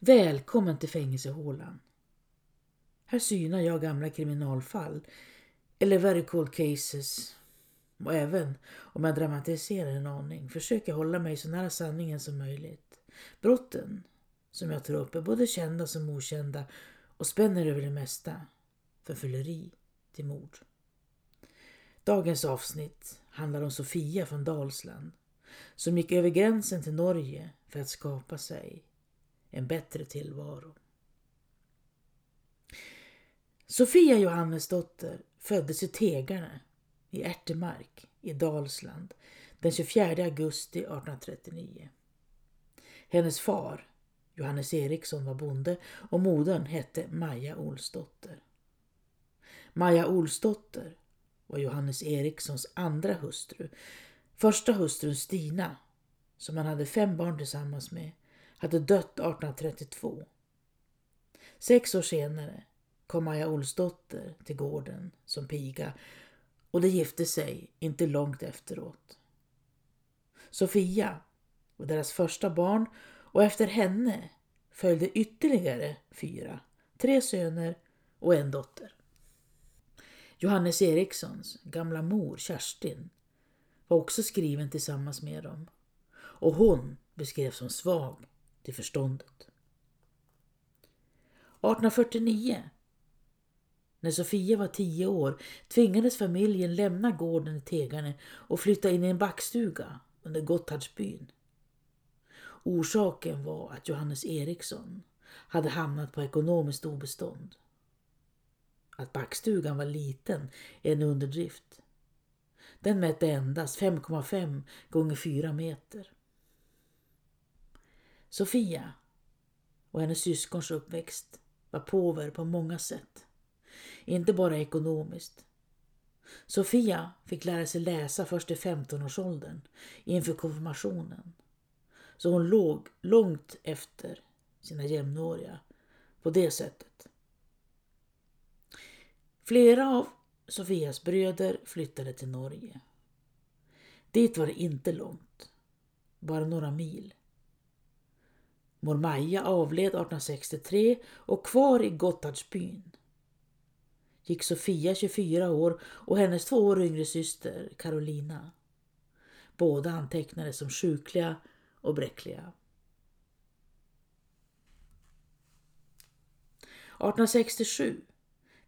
Välkommen till fängelsehålan. Här synar jag gamla kriminalfall eller very cold cases och även om jag dramatiserar en aning försöker jag hålla mig så nära sanningen som möjligt. Brotten som jag tar upp är både kända som okända och spänner över det mesta. Från fylleri till mord. Dagens avsnitt handlar om Sofia från Dalsland som gick över gränsen till Norge för att skapa sig en bättre tillvaro. Sofia Johannesdotter föddes i Tegarne i Ärtemark i Dalsland den 24 augusti 1839. Hennes far, Johannes Eriksson, var bonde och modern hette Maja Olsdotter. Maja Olsdotter var Johannes Erikssons andra hustru. Första hustrun Stina, som han hade fem barn tillsammans med, hade dött 1832. Sex år senare kom Maja Olsdotter till gården som piga och de gifte sig inte långt efteråt. Sofia var deras första barn och efter henne följde ytterligare fyra, tre söner och en dotter. Johannes Erikssons gamla mor Kerstin var också skriven tillsammans med dem och hon beskrevs som svag till förståndet. 1849 när Sofia var tio år tvingades familjen lämna gården i Tegarne och flytta in i en backstuga under Gotthardsbyn. Orsaken var att Johannes Eriksson hade hamnat på ekonomiskt obestånd. Att backstugan var liten är en underdrift. Den mätte endast 5,5 gånger 4 meter. Sofia och hennes syskons uppväxt var påver på många sätt. Inte bara ekonomiskt. Sofia fick lära sig läsa först i 15-årsåldern inför konfirmationen. Så hon låg långt efter sina jämnåriga på det sättet. Flera av Sofias bröder flyttade till Norge. Dit var det inte långt, bara några mil. Mor Maja avled 1863 och kvar i Gotthardsbyn gick Sofia 24 år och hennes två år yngre syster Carolina. Båda antecknades som sjukliga och bräckliga. 1867,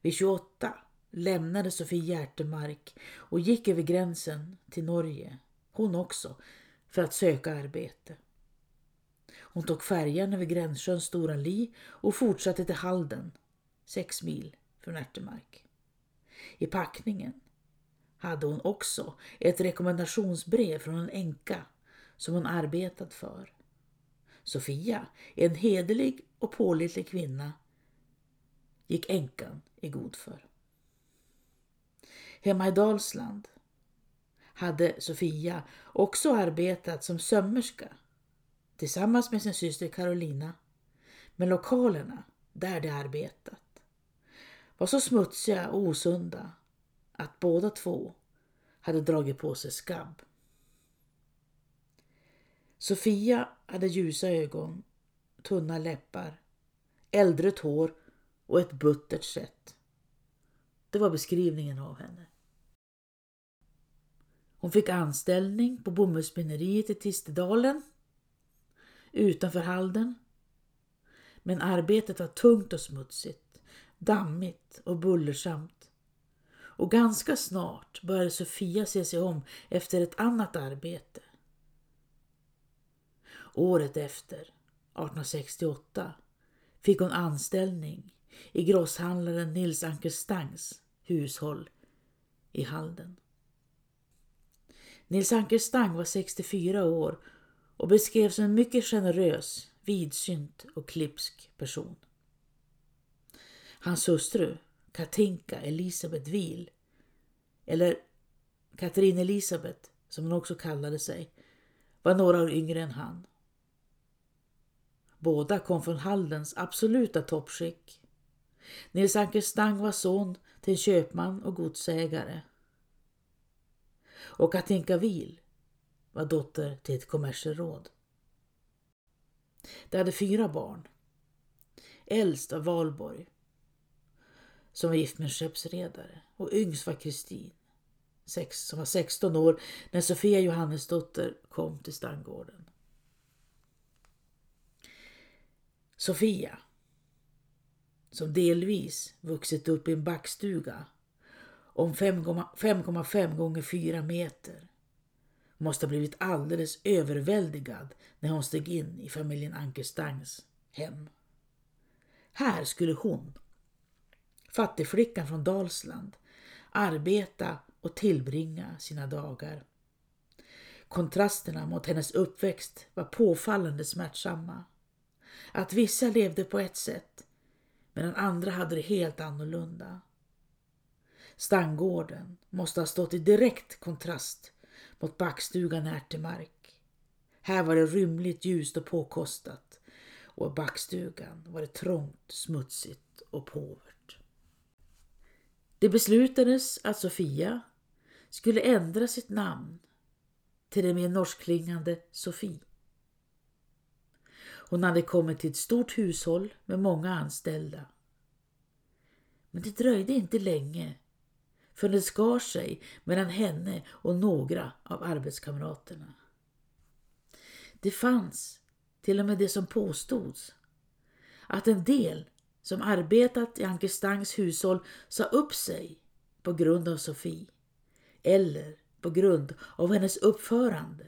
vid 28, lämnade Sofie Hjärtemark och gick över gränsen till Norge, hon också, för att söka arbete. Hon tog färjan över gränssjön Stora Li och fortsatte till Halden, sex mil från Ärtemark. I packningen hade hon också ett rekommendationsbrev från en änka som hon arbetat för. Sofia, en hederlig och pålitlig kvinna, gick änkan i god för. Hemma i Dalsland hade Sofia också arbetat som sömmerska tillsammans med sin syster Carolina. Men lokalerna där de arbetat var så smutsiga och osunda att båda två hade dragit på sig skabb. Sofia hade ljusa ögon, tunna läppar, äldre hår och ett buttert sätt. Det var beskrivningen av henne. Hon fick anställning på bomullsspinneriet i Tistedalen utanför Halden. Men arbetet var tungt och smutsigt, dammigt och bullersamt. Och ganska snart började Sofia se sig om efter ett annat arbete. Året efter, 1868, fick hon anställning i grosshandlaren Nils Ankerstangs hushåll i Halden. Nils Ankerstang var 64 år och beskrevs som en mycket generös, vidsynt och klipsk person. Hans hustru, Katinka Elisabeth Wil, eller Katrin Elisabeth som hon också kallade sig, var några år yngre än han. Båda kom från Haldens absoluta toppskick. Nils Anker Stang var son till en köpman och godsägare. Och Katinka Wil var dotter till ett kommerseråd. De hade fyra barn. äldst av Valborg som var gift med en skeppsredare och yngst var Kristin som var 16 år när Sofia Johannesdotter kom till Stangården. Sofia, som delvis vuxit upp i en backstuga om 5,5 gånger 4 meter måste ha blivit alldeles överväldigad när hon steg in i familjen Ankerstangs hem. Här skulle hon, fattigflickan från Dalsland, arbeta och tillbringa sina dagar. Kontrasterna mot hennes uppväxt var påfallande smärtsamma. Att vissa levde på ett sätt medan andra hade det helt annorlunda. Stangården måste ha stått i direkt kontrast mot backstugan Ärtemark. Här var det rymligt ljust och påkostat och i backstugan var det trångt, smutsigt och påvert. Det beslutades att Sofia skulle ändra sitt namn till det mer norskklingande Sofie. Hon hade kommit till ett stort hushåll med många anställda. Men det dröjde inte länge för det skar sig mellan henne och några av arbetskamraterna. Det fanns till och med det som påstods att en del som arbetat i Anke Stangs hushåll sa upp sig på grund av Sofie eller på grund av hennes uppförande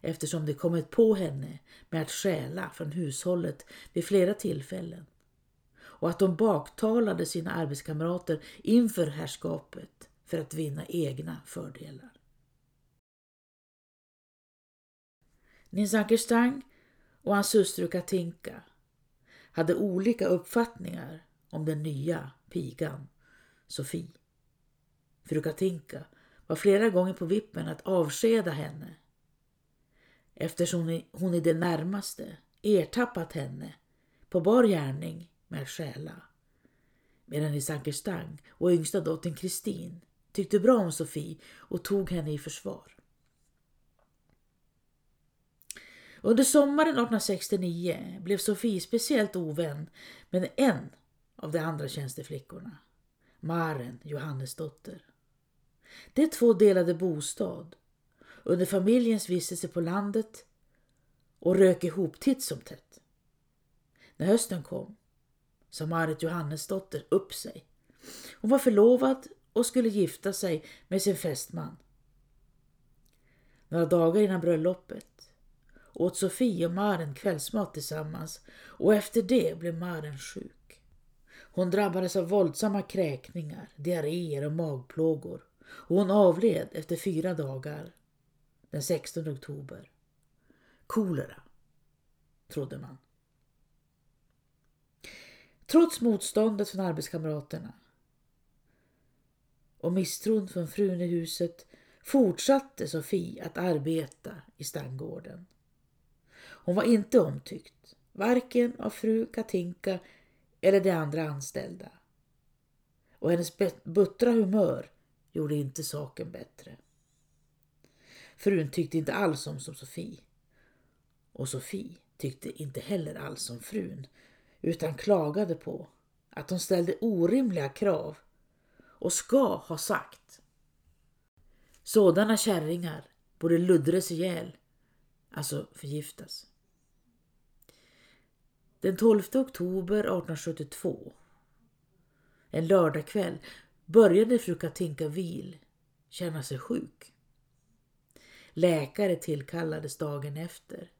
eftersom de kommit på henne med att stjäla från hushållet vid flera tillfällen och att de baktalade sina arbetskamrater inför herrskapet för att vinna egna fördelar. Nils Ankerstang och hans hustru Katinka hade olika uppfattningar om den nya pigan Sofie. Fru Katinka var flera gånger på vippen att avskeda henne eftersom hon i det närmaste ertappat henne på bar gärning med att stjäla. Medan Nils Ankerstang och yngsta dottern Kristin tyckte bra om Sofie och tog henne i försvar. Under sommaren 1869 blev Sofie speciellt ovän med en av de andra tjänsteflickorna, Maren Johannesdotter. De två delade bostad under familjens vistelse på landet och rök ihop titt som tätt. När hösten kom sa Marit Johannesdotter upp sig. Hon var förlovad och skulle gifta sig med sin fästman. Några dagar innan bröllopet åt Sofie och Maren kvällsmat tillsammans och efter det blev Maren sjuk. Hon drabbades av våldsamma kräkningar, diarréer och magplågor och hon avled efter fyra dagar den 16 oktober. Kolera, trodde man. Trots motståndet från arbetskamraterna och misstron från frun i huset fortsatte Sofie att arbeta i stangården. Hon var inte omtyckt, varken av fru Katinka eller de andra anställda. Och hennes buttra humör gjorde inte saken bättre. Frun tyckte inte alls om som Sofie. Och Sofie tyckte inte heller alls om frun utan klagade på att de ställde orimliga krav och ska ha sagt. Sådana kärringar borde luddras ihjäl, alltså förgiftas. Den 12 oktober 1872, en lördagkväll, började fru Katinka Vil känna sig sjuk. Läkare tillkallades dagen efter,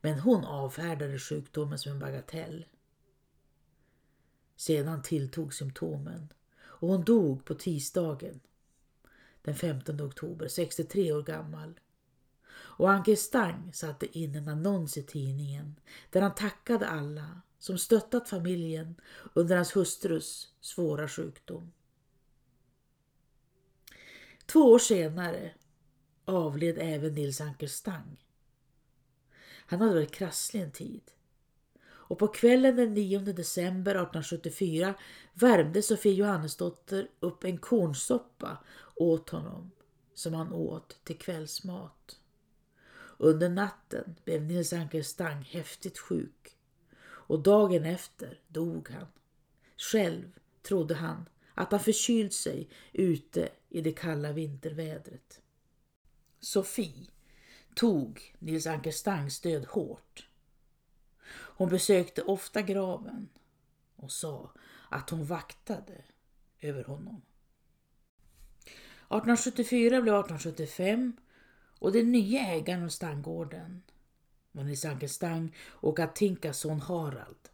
men hon avfärdade sjukdomen som en bagatell. Sedan tilltog symptomen och hon dog på tisdagen den 15 oktober, 63 år gammal. Och Anke Stang satte in en annons i tidningen där han tackade alla som stöttat familjen under hans hustrus svåra sjukdom. Två år senare avled även Nils Anker Stang. Han hade varit krasslig en tid och på kvällen den 9 december 1874 värmde Sofie Johannesdotter upp en kornsoppa åt honom som han åt till kvällsmat. Under natten blev Nils Anker Stang häftigt sjuk och dagen efter dog han. Själv trodde han att han förkylt sig ute i det kalla vintervädret. Sofie tog Nils Anker Stangs död hårt. Hon besökte ofta graven och sa att hon vaktade över honom. 1874 blev 1875 och den nya ägaren av Stanggården var Nils Anker Stang och Katinkas son Harald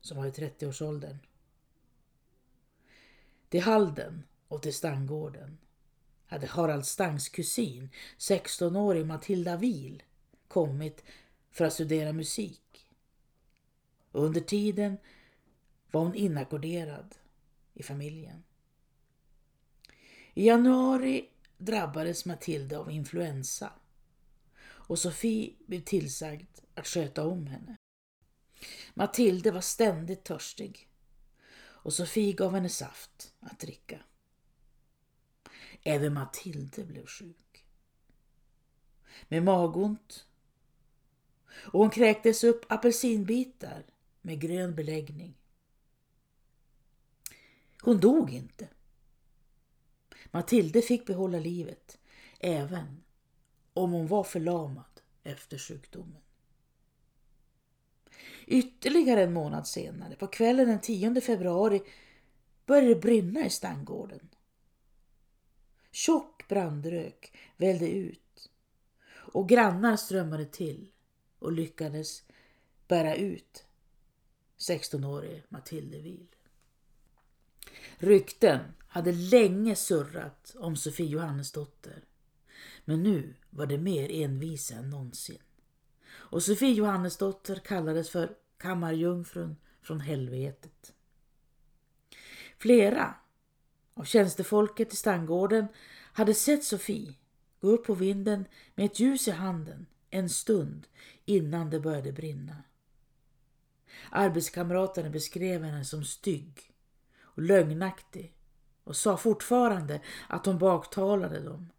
som var i 30-årsåldern. Till Halden och till Stanggården hade Harald Stangs kusin, 16-årig Matilda Wil, kommit för att studera musik. Och under tiden var hon inackorderad i familjen. I januari drabbades Matilda av influensa och Sofie blev tillsagd att sköta om henne. Matilde var ständigt törstig och Sofie gav henne saft att dricka. Även Matilde blev sjuk. Med magont och hon kräktes upp apelsinbitar med grön beläggning. Hon dog inte. Matilde fick behålla livet även om hon var förlamad efter sjukdomen. Ytterligare en månad senare, på kvällen den 10 februari, började det brinna i stangården. Tjock brandrök vällde ut och grannar strömmade till och lyckades bära ut 16-årige Matilde Wil. Rykten hade länge surrat om Sofie Johannesdotter. Men nu var det mer envisa än någonsin. Och Sofie Johannesdotter kallades för kammarjungfrun från helvetet. Flera av tjänstefolket i stangården hade sett Sofie gå upp på vinden med ett ljus i handen en stund innan det började brinna. Arbetskamraterna beskrev henne som stygg och lögnaktig och sa fortfarande att hon baktalade dem.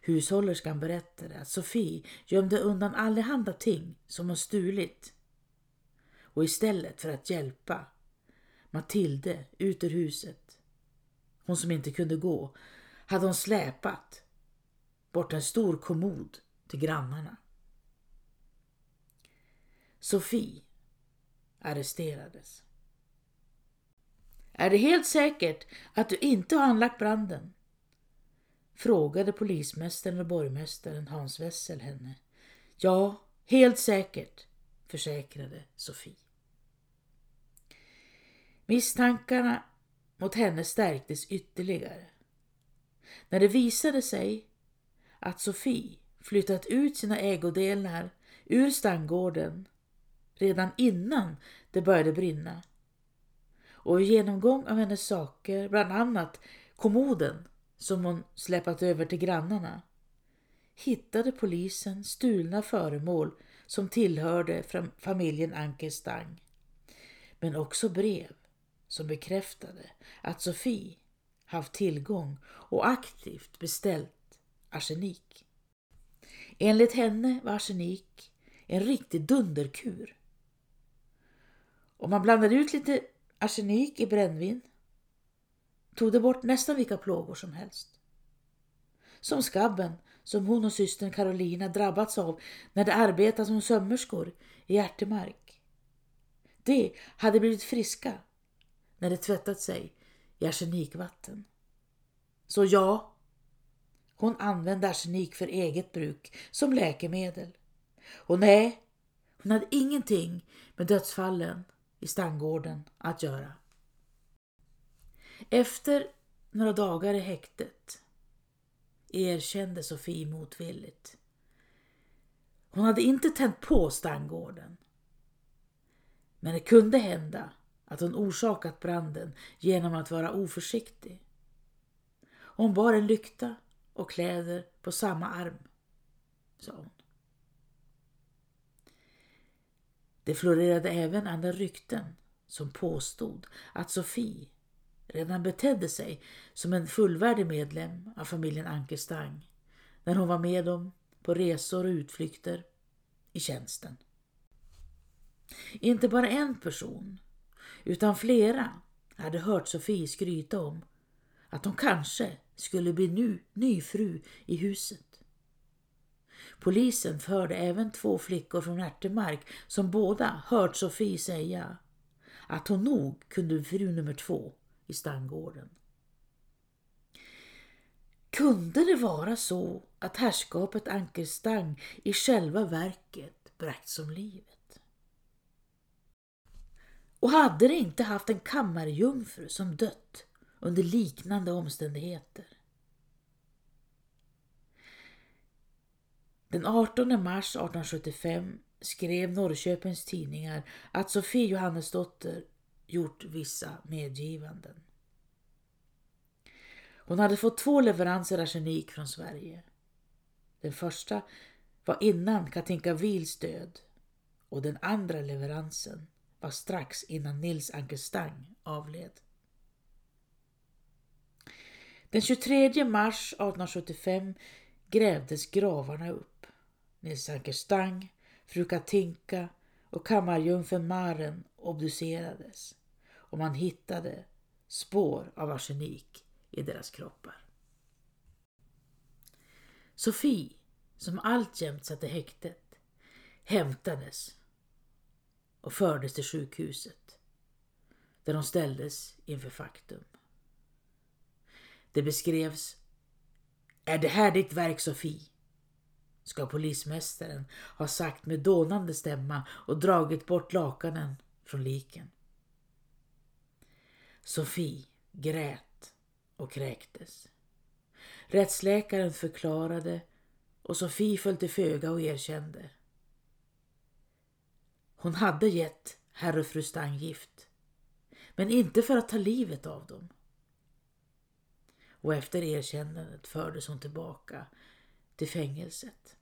Hushållerskan berättade att Sofie gömde undan allehanda ting som hon stulit och istället för att hjälpa Matilde ut ur huset, hon som inte kunde gå, hade hon släpat bort en stor kommod till grannarna. Sofie arresterades. Är det helt säkert att du inte har anlagt branden? Frågade polismästaren och borgmästaren Hans Wessel henne. Ja, helt säkert, försäkrade Sofie. Misstankarna mot henne stärktes ytterligare. När det visade sig att Sofie flyttat ut sina ägodelar ur Stangården redan innan det började brinna och i genomgång av hennes saker, bland annat kommoden som hon släpat över till grannarna, hittade polisen stulna föremål som tillhörde familjen Ankerstang. Men också brev som bekräftade att Sofie haft tillgång och aktivt beställt arsenik. Enligt henne var arsenik en riktig dunderkur. Om man blandade ut lite arsenik i brännvin tog det bort nästan vilka plågor som helst. Som skabben som hon och systern Carolina drabbats av när de arbetat som sömmerskor i Ärtemark. De hade blivit friska när de tvättat sig i arsenikvatten. Så ja, hon använde arsenik för eget bruk som läkemedel. Och nej, hon hade ingenting med dödsfallen i Stangården att göra. Efter några dagar i häktet erkände Sofie motvilligt. Hon hade inte tänt på Stangården. Men det kunde hända att hon orsakat branden genom att vara oförsiktig. Hon bar en lykta och kläder på samma arm, sa hon. Det florerade även andra rykten som påstod att Sofie redan betedde sig som en fullvärdig medlem av familjen Ankerstang när hon var med dem på resor och utflykter i tjänsten. Inte bara en person, utan flera hade hört Sofie skryta om att hon kanske skulle bli ny, ny fru i huset. Polisen förde även två flickor från Ärtemark som båda hört Sofie säga att hon nog kunde fru nummer två i stangården. Kunde det vara så att herrskapet Ankerstang i själva verket bragts om livet? Och hade det inte haft en kammarjungfru som dött under liknande omständigheter? Den 18 mars 1875 skrev Norrköpings tidningar att Sofie Johannesdotter gjort vissa medgivanden. Hon hade fått två leveranser arsenik från Sverige. Den första var innan Katinka Wils död och den andra leveransen var strax innan Nils Ankerstang avled. Den 23 mars 1875 grävdes gravarna upp. Nils Anker Stang, fru Katinka och kammarjungfrun Maren obducerades och man hittade spår av arsenik i deras kroppar. Sofie, som alltjämt satt i häktet, hämtades och fördes till sjukhuset där hon ställdes inför faktum. Det beskrevs Är det här ditt verk Sofie? Ska polismästaren ha sagt med dånande stämma och dragit bort lakanen från liken. Sofie grät och kräktes. Rättsläkaren förklarade och Sofie föll till föga och erkände. Hon hade gett herr och fru Stang gift, men inte för att ta livet av dem. Och efter erkännandet fördes hon tillbaka till fängelset.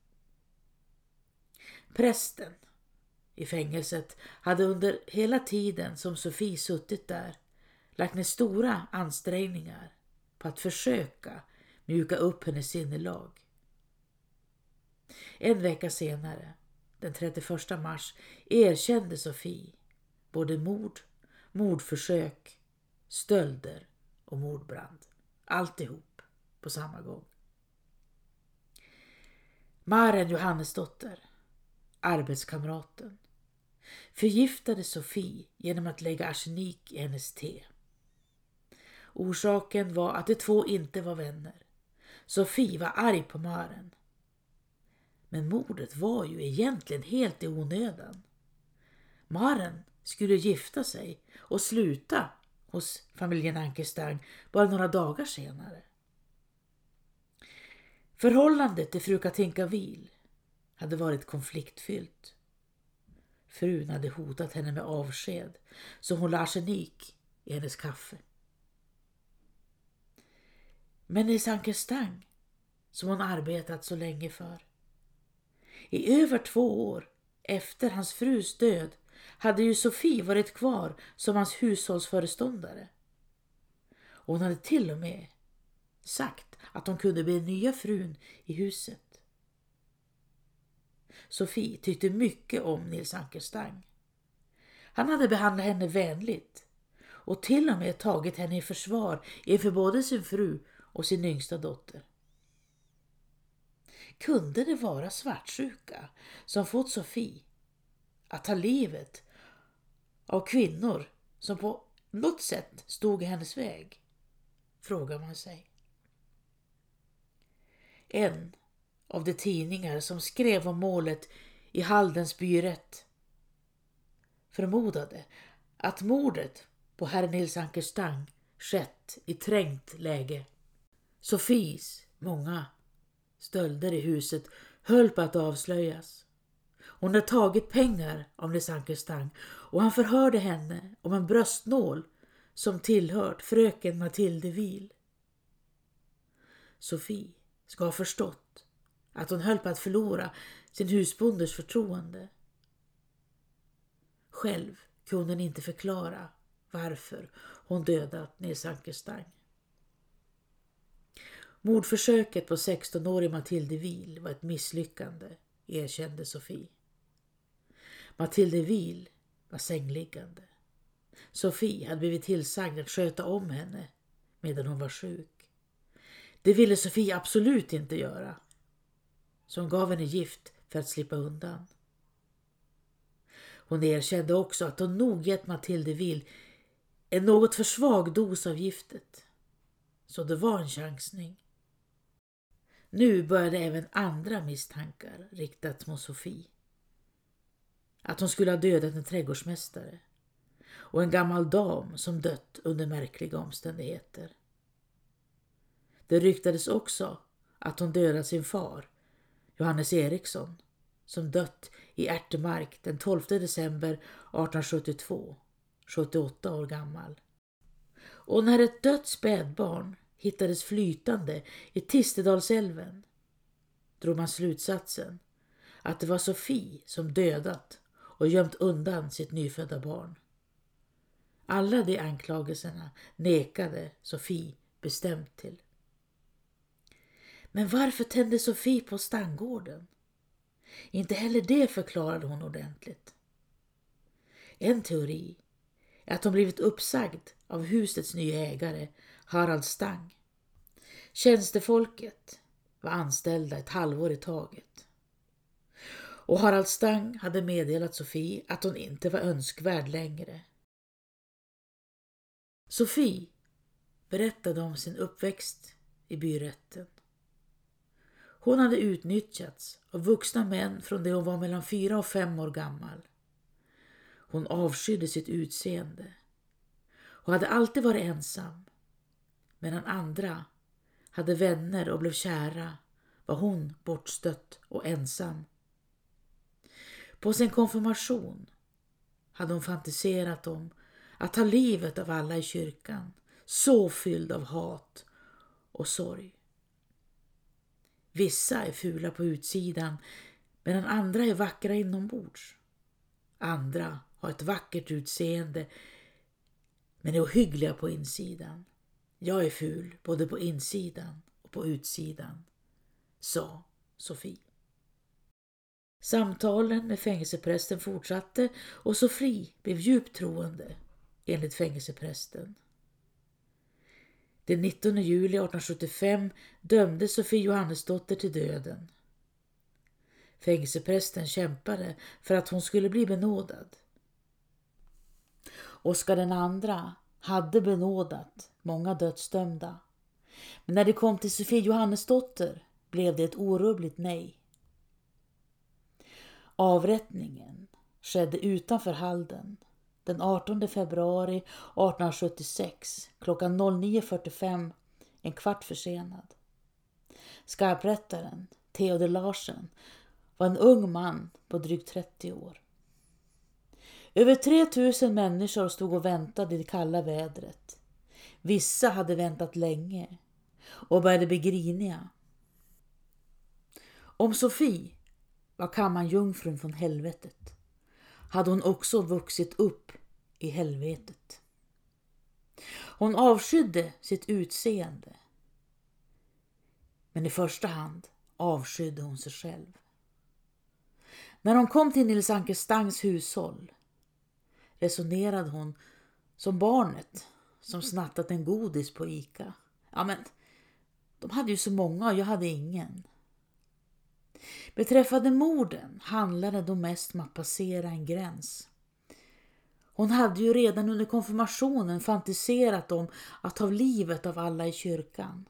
Prästen i fängelset hade under hela tiden som Sofie suttit där lagt ner stora ansträngningar på att försöka mjuka upp hennes sinnelag. En vecka senare, den 31 mars, erkände Sofie både mord, mordförsök, stölder och mordbrand. Alltihop på samma gång. Maren Johannesdotter, arbetskamraten, förgiftade Sofie genom att lägga arsenik i hennes te. Orsaken var att de två inte var vänner. Sofie var arg på Maren. Men mordet var ju egentligen helt i onödan. Maren skulle gifta sig och sluta hos familjen Ankerstang bara några dagar senare. Förhållandet till fru Katinka Vil hade varit konfliktfyllt. Frun hade hotat henne med avsked så hon la arsenik i hennes kaffe. Men i Sankerstang, som hon arbetat så länge för. I över två år efter hans frus död hade ju Sofie varit kvar som hans hushållsföreståndare. hon hade till och med sagt att hon kunde bli nya frun i huset. Sofie tyckte mycket om Nils Ankerstang. Han hade behandlat henne vänligt och till och med tagit henne i försvar inför både sin fru och sin yngsta dotter. Kunde det vara svartsjuka som fått Sofie att ta livet av kvinnor som på något sätt stod i hennes väg? Frågar man sig. En av de tidningar som skrev om målet i Haldens byrätt förmodade att mordet på herr Nils Ankerstang skett i trängt läge. Sofies många stölder i huset höll på att avslöjas. Hon hade tagit pengar av Nils Ankerstang och han förhörde henne om en bröstnål som tillhört fröken Mathilde Wil. Sofie ska ha förstått att hon höll på att förlora sin husbonders förtroende. Själv kunde hon inte förklara varför hon dödat Nils Ankerstang. Mordförsöket på 16-årig Matilde Wil var ett misslyckande, erkände Sofie. Matilde Wil var sängliggande. Sofie hade blivit tillsagd att sköta om henne medan hon var sjuk. Det ville Sofie absolut inte göra. Så hon gav henne gift för att slippa undan. Hon erkände också att hon nog gett Matilde Vill en något för svag dos av giftet. Så det var en chansning. Nu började även andra misstankar riktas mot Sofie. Att hon skulle ha dödat en trädgårdsmästare och en gammal dam som dött under märkliga omständigheter. Det ryktades också att hon dödat sin far, Johannes Eriksson, som dött i Ärtemark den 12 december 1872, 78 år gammal. Och när ett dött spädbarn hittades flytande i Tistedalsälven drog man slutsatsen att det var Sofie som dödat och gömt undan sitt nyfödda barn. Alla de anklagelserna nekade Sofie bestämt till. Men varför tände Sofie på stangården? Inte heller det förklarade hon ordentligt. En teori är att hon blivit uppsagd av husets nya ägare Harald Stang. Tjänstefolket var anställda ett halvår i taget. Och Harald Stang hade meddelat Sofie att hon inte var önskvärd längre. Sofie berättade om sin uppväxt i byrätten. Hon hade utnyttjats av vuxna män från det hon var mellan fyra och fem år gammal. Hon avskydde sitt utseende och hade alltid varit ensam. Medan andra hade vänner och blev kära var hon bortstött och ensam. På sin konfirmation hade hon fantiserat om att ta livet av alla i kyrkan, så fylld av hat och sorg. Vissa är fula på utsidan medan andra är vackra inombords. Andra har ett vackert utseende men är ohyggliga på insidan. Jag är ful både på insidan och på utsidan, sa Sofie. Samtalen med fängelseprästen fortsatte och Sofie blev djupt troende, enligt fängelseprästen. Den 19 juli 1875 dömdes Sofie Johannesdotter till döden. Fängelseprästen kämpade för att hon skulle bli benådad. Oskar II hade benådat många dödsdömda. Men när det kom till Sofie Johannesdotter blev det ett orubbligt nej. Avrättningen skedde utanför Halden den 18 februari 1876 klockan 09.45, en kvart försenad. Skarprättaren, Theodor Larsen, var en ung man på drygt 30 år. Över 3000 människor stod och väntade i det kalla vädret. Vissa hade väntat länge och började bli griniga. Om Sofie var kammarjungfrun från helvetet hade hon också vuxit upp i helvetet. Hon avskydde sitt utseende. Men i första hand avskydde hon sig själv. När hon kom till Nils Ankerstangs hushåll resonerade hon som barnet som snattat en godis på Ica. Ja, men de hade ju så många och jag hade ingen. Beträffande morden handlade det mest om att passera en gräns. Hon hade ju redan under konfirmationen fantiserat om att ta livet av alla i kyrkan.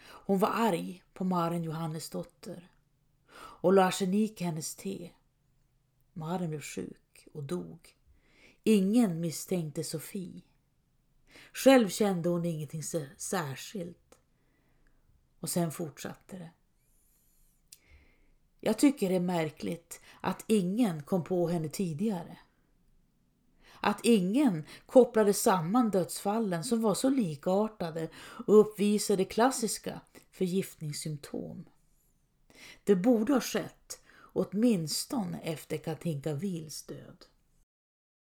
Hon var arg på Maren Johannesdotter och la arsenik i hennes te. Maren blev sjuk och dog. Ingen misstänkte Sofie. Själv kände hon ingenting särskilt. Och sen fortsatte det. Jag tycker det är märkligt att ingen kom på henne tidigare. Att ingen kopplade samman dödsfallen som var så likartade och uppvisade klassiska förgiftningssymptom. Det borde ha skett åtminstone efter Katinka Wils död.